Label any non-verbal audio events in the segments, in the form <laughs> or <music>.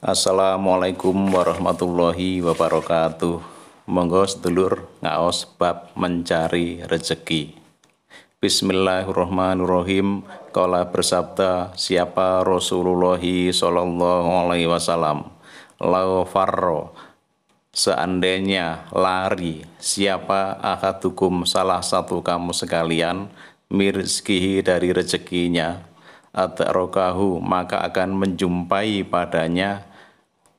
Assalamualaikum warahmatullahi wabarakatuh. Monggo sedulur ngaos bab mencari rezeki. Bismillahirrahmanirrahim. Kala bersabda siapa Rasulullah sallallahu alaihi wasallam. Lau farro seandainya lari siapa akadukum salah satu kamu sekalian mirzkihi dari rezekinya atau maka akan menjumpai padanya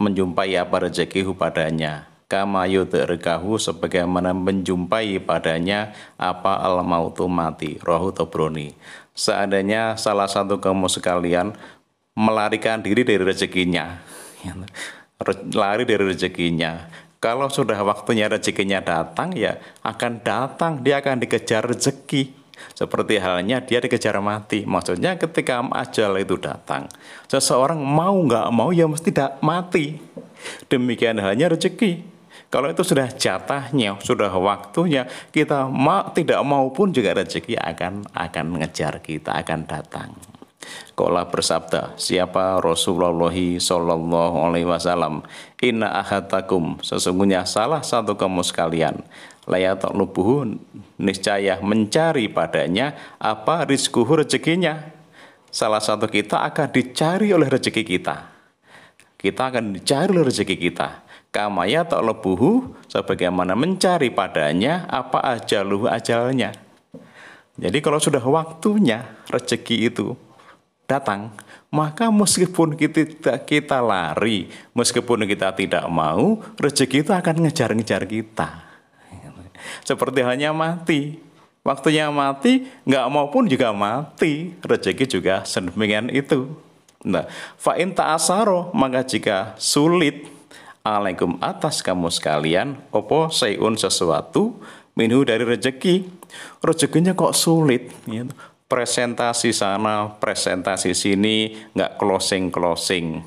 menjumpai apa rezekihu padanya. Kama yudrikahu sebagaimana menjumpai padanya apa al mautu mati rohu tobroni seandainya salah satu kamu sekalian melarikan diri dari rezekinya <laughs> lari dari rezekinya. Kalau sudah waktunya rezekinya datang ya akan datang dia akan dikejar rezeki seperti halnya dia dikejar mati. Maksudnya ketika ajal itu datang, seseorang mau nggak mau ya mesti tidak mati. Demikian halnya rezeki. Kalau itu sudah jatahnya, sudah waktunya, kita ma tidak mau pun juga rezeki akan akan mengejar kita, akan datang. Kola bersabda, siapa Rasulullah Sallallahu Alaihi Wasallam, Inna ahatakum, sesungguhnya salah satu kamu sekalian, layat lubuhu niscaya mencari padanya apa rizkuhu rezekinya. Salah satu kita akan dicari oleh rezeki kita. Kita akan dicari oleh rezeki kita. Kamaya tak lebuhu sebagaimana mencari padanya apa ajaluhu ajalnya. Jadi kalau sudah waktunya rezeki itu datang, maka meskipun kita, kita lari, meskipun kita tidak mau, rezeki itu akan ngejar-ngejar kita. Seperti hanya mati. Waktunya mati, nggak mau pun juga mati. Rezeki juga sedemikian itu. Nah, fa'in ta'asaro, maka jika sulit alaikum atas kamu sekalian, opo sayun sesuatu, minhu dari rezeki. Rezekinya kok sulit. Gitu. Presentasi sana, presentasi sini, nggak closing-closing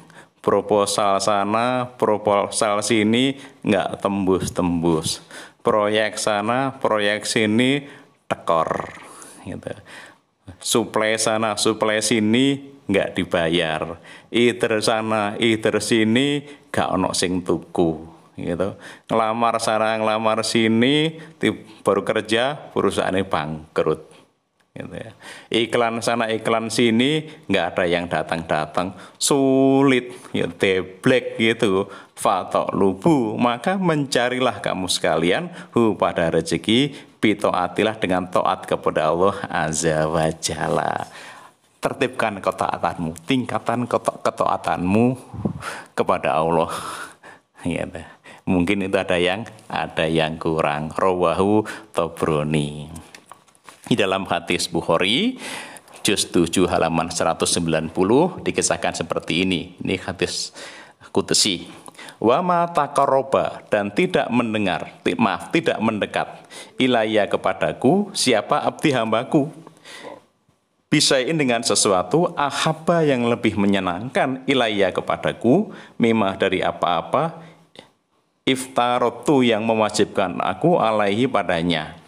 proposal sana, proposal sini nggak tembus-tembus proyek sana, proyek sini tekor. Gitu. Suplai sana, suplai sini nggak dibayar. Iter sana, iter sini gak ono sing tuku gitu. Ngelamar sana, ngelamar sini, baru kerja perusahaannya bangkrut gitu ya. Iklan sana iklan sini nggak ada yang datang-datang. Sulit ya teblek gitu. Fatok lubu maka mencarilah kamu sekalian. Hu pada rezeki atilah dengan taat kepada Allah azza wa jalla. Tertibkan ketaatanmu tingkatan ketaatanmu kepada Allah. Ya mungkin itu ada yang ada yang kurang. Rawahu tobroni di dalam hadis Bukhari, juz 7 halaman 190 dikisahkan seperti ini. Ini hadis kutesi. Wama takaroba dan tidak mendengar, maaf tidak mendekat ilaya kepadaku siapa abdi hambaku bisain dengan sesuatu ahaba yang lebih menyenangkan ilaya kepadaku memang dari apa-apa iftarotu yang mewajibkan aku alaihi padanya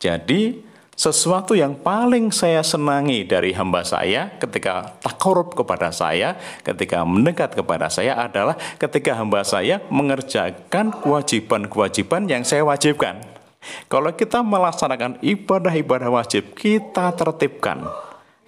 jadi sesuatu yang paling saya senangi dari hamba saya ketika takorup kepada saya, ketika mendekat kepada saya adalah ketika hamba saya mengerjakan kewajiban-kewajiban yang saya wajibkan. Kalau kita melaksanakan ibadah-ibadah wajib, kita tertibkan,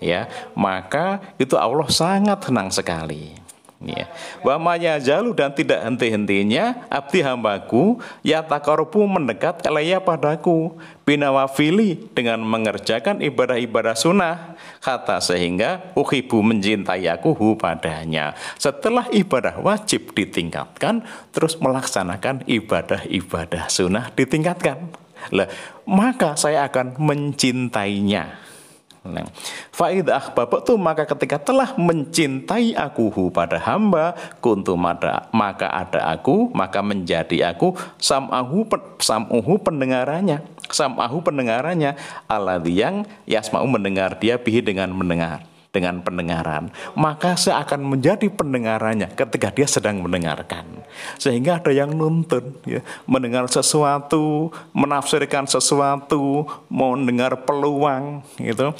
ya, maka itu Allah sangat senang sekali. Ya. Wa jalu dan tidak henti-hentinya abdi hambaku ya takarubu mendekat elaya padaku binawafili dengan mengerjakan ibadah-ibadah sunnah. Kata sehingga uhibu mencintai aku hu padanya. Setelah ibadah wajib ditingkatkan terus melaksanakan ibadah-ibadah sunnah ditingkatkan. Lah maka saya akan mencintainya Nah, Faid ahbabtu maka ketika telah mencintai aku pada hamba kuntu mada, maka ada aku maka menjadi aku samahu samuhu pendengarannya samahu pendengarannya alladhi yang yasmau mendengar dia bihi dengan mendengar dengan pendengaran, maka saya akan menjadi pendengarannya ketika dia sedang mendengarkan. Sehingga ada yang nuntun, ya, mendengar sesuatu, menafsirkan sesuatu, mau mendengar peluang, gitu,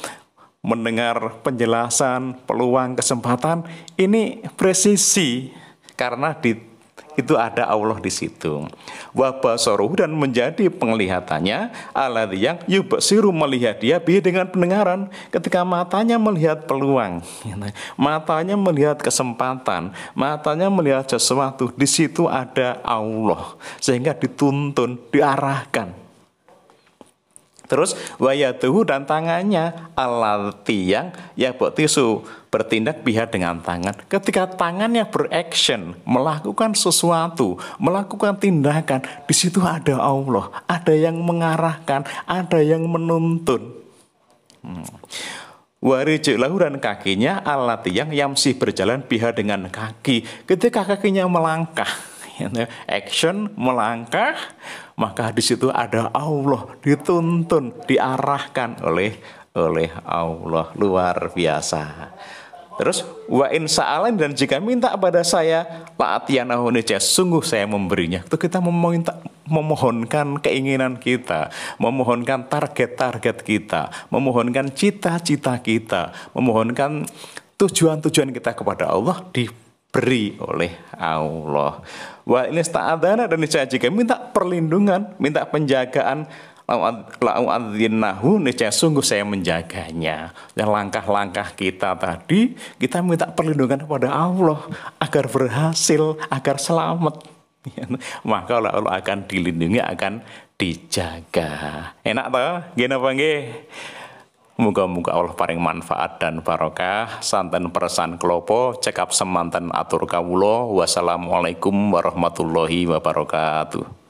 mendengar penjelasan, peluang, kesempatan, ini presisi. karena di itu ada Allah di situ. Wabasoruh dan menjadi penglihatannya Allah yang yubasiru melihat dia bi dengan pendengaran. Ketika matanya melihat peluang, <laughs> matanya melihat kesempatan, matanya melihat sesuatu, di situ ada Allah sehingga dituntun, diarahkan. Terus wayatuhu dan tangannya alati yang ya tisu bertindak pihak dengan tangan. Ketika tangannya beraction, melakukan sesuatu, melakukan tindakan, di situ ada Allah, ada yang mengarahkan, ada yang menuntun. Hmm. Warijilahu dan kakinya alati yang yamsih berjalan pihak dengan kaki. Ketika kakinya melangkah, <laughs> action melangkah, maka di situ ada Allah dituntun, diarahkan oleh oleh Allah luar biasa. Terus wa in sa'alan dan jika minta pada saya la'atiyanahu niscaya sungguh saya memberinya. Itu kita meminta memohonkan keinginan kita, memohonkan target-target kita, memohonkan cita-cita kita, memohonkan tujuan-tujuan kita kepada Allah diberi oleh Allah. Wa ini sta'adana dan niscaya jika minta perlindungan, minta penjagaan la'u'adzinahu niscaya sungguh saya menjaganya. Dan langkah-langkah kita tadi, kita minta perlindungan kepada Allah agar berhasil, agar selamat. <laughs> Maka Allah akan dilindungi, akan dijaga. Enak toh? Gini apa? Moga-moga Allah paling manfaat dan barokah. Santan persan kelopo, cekap semantan atur kawulo. Wassalamualaikum warahmatullahi wabarakatuh.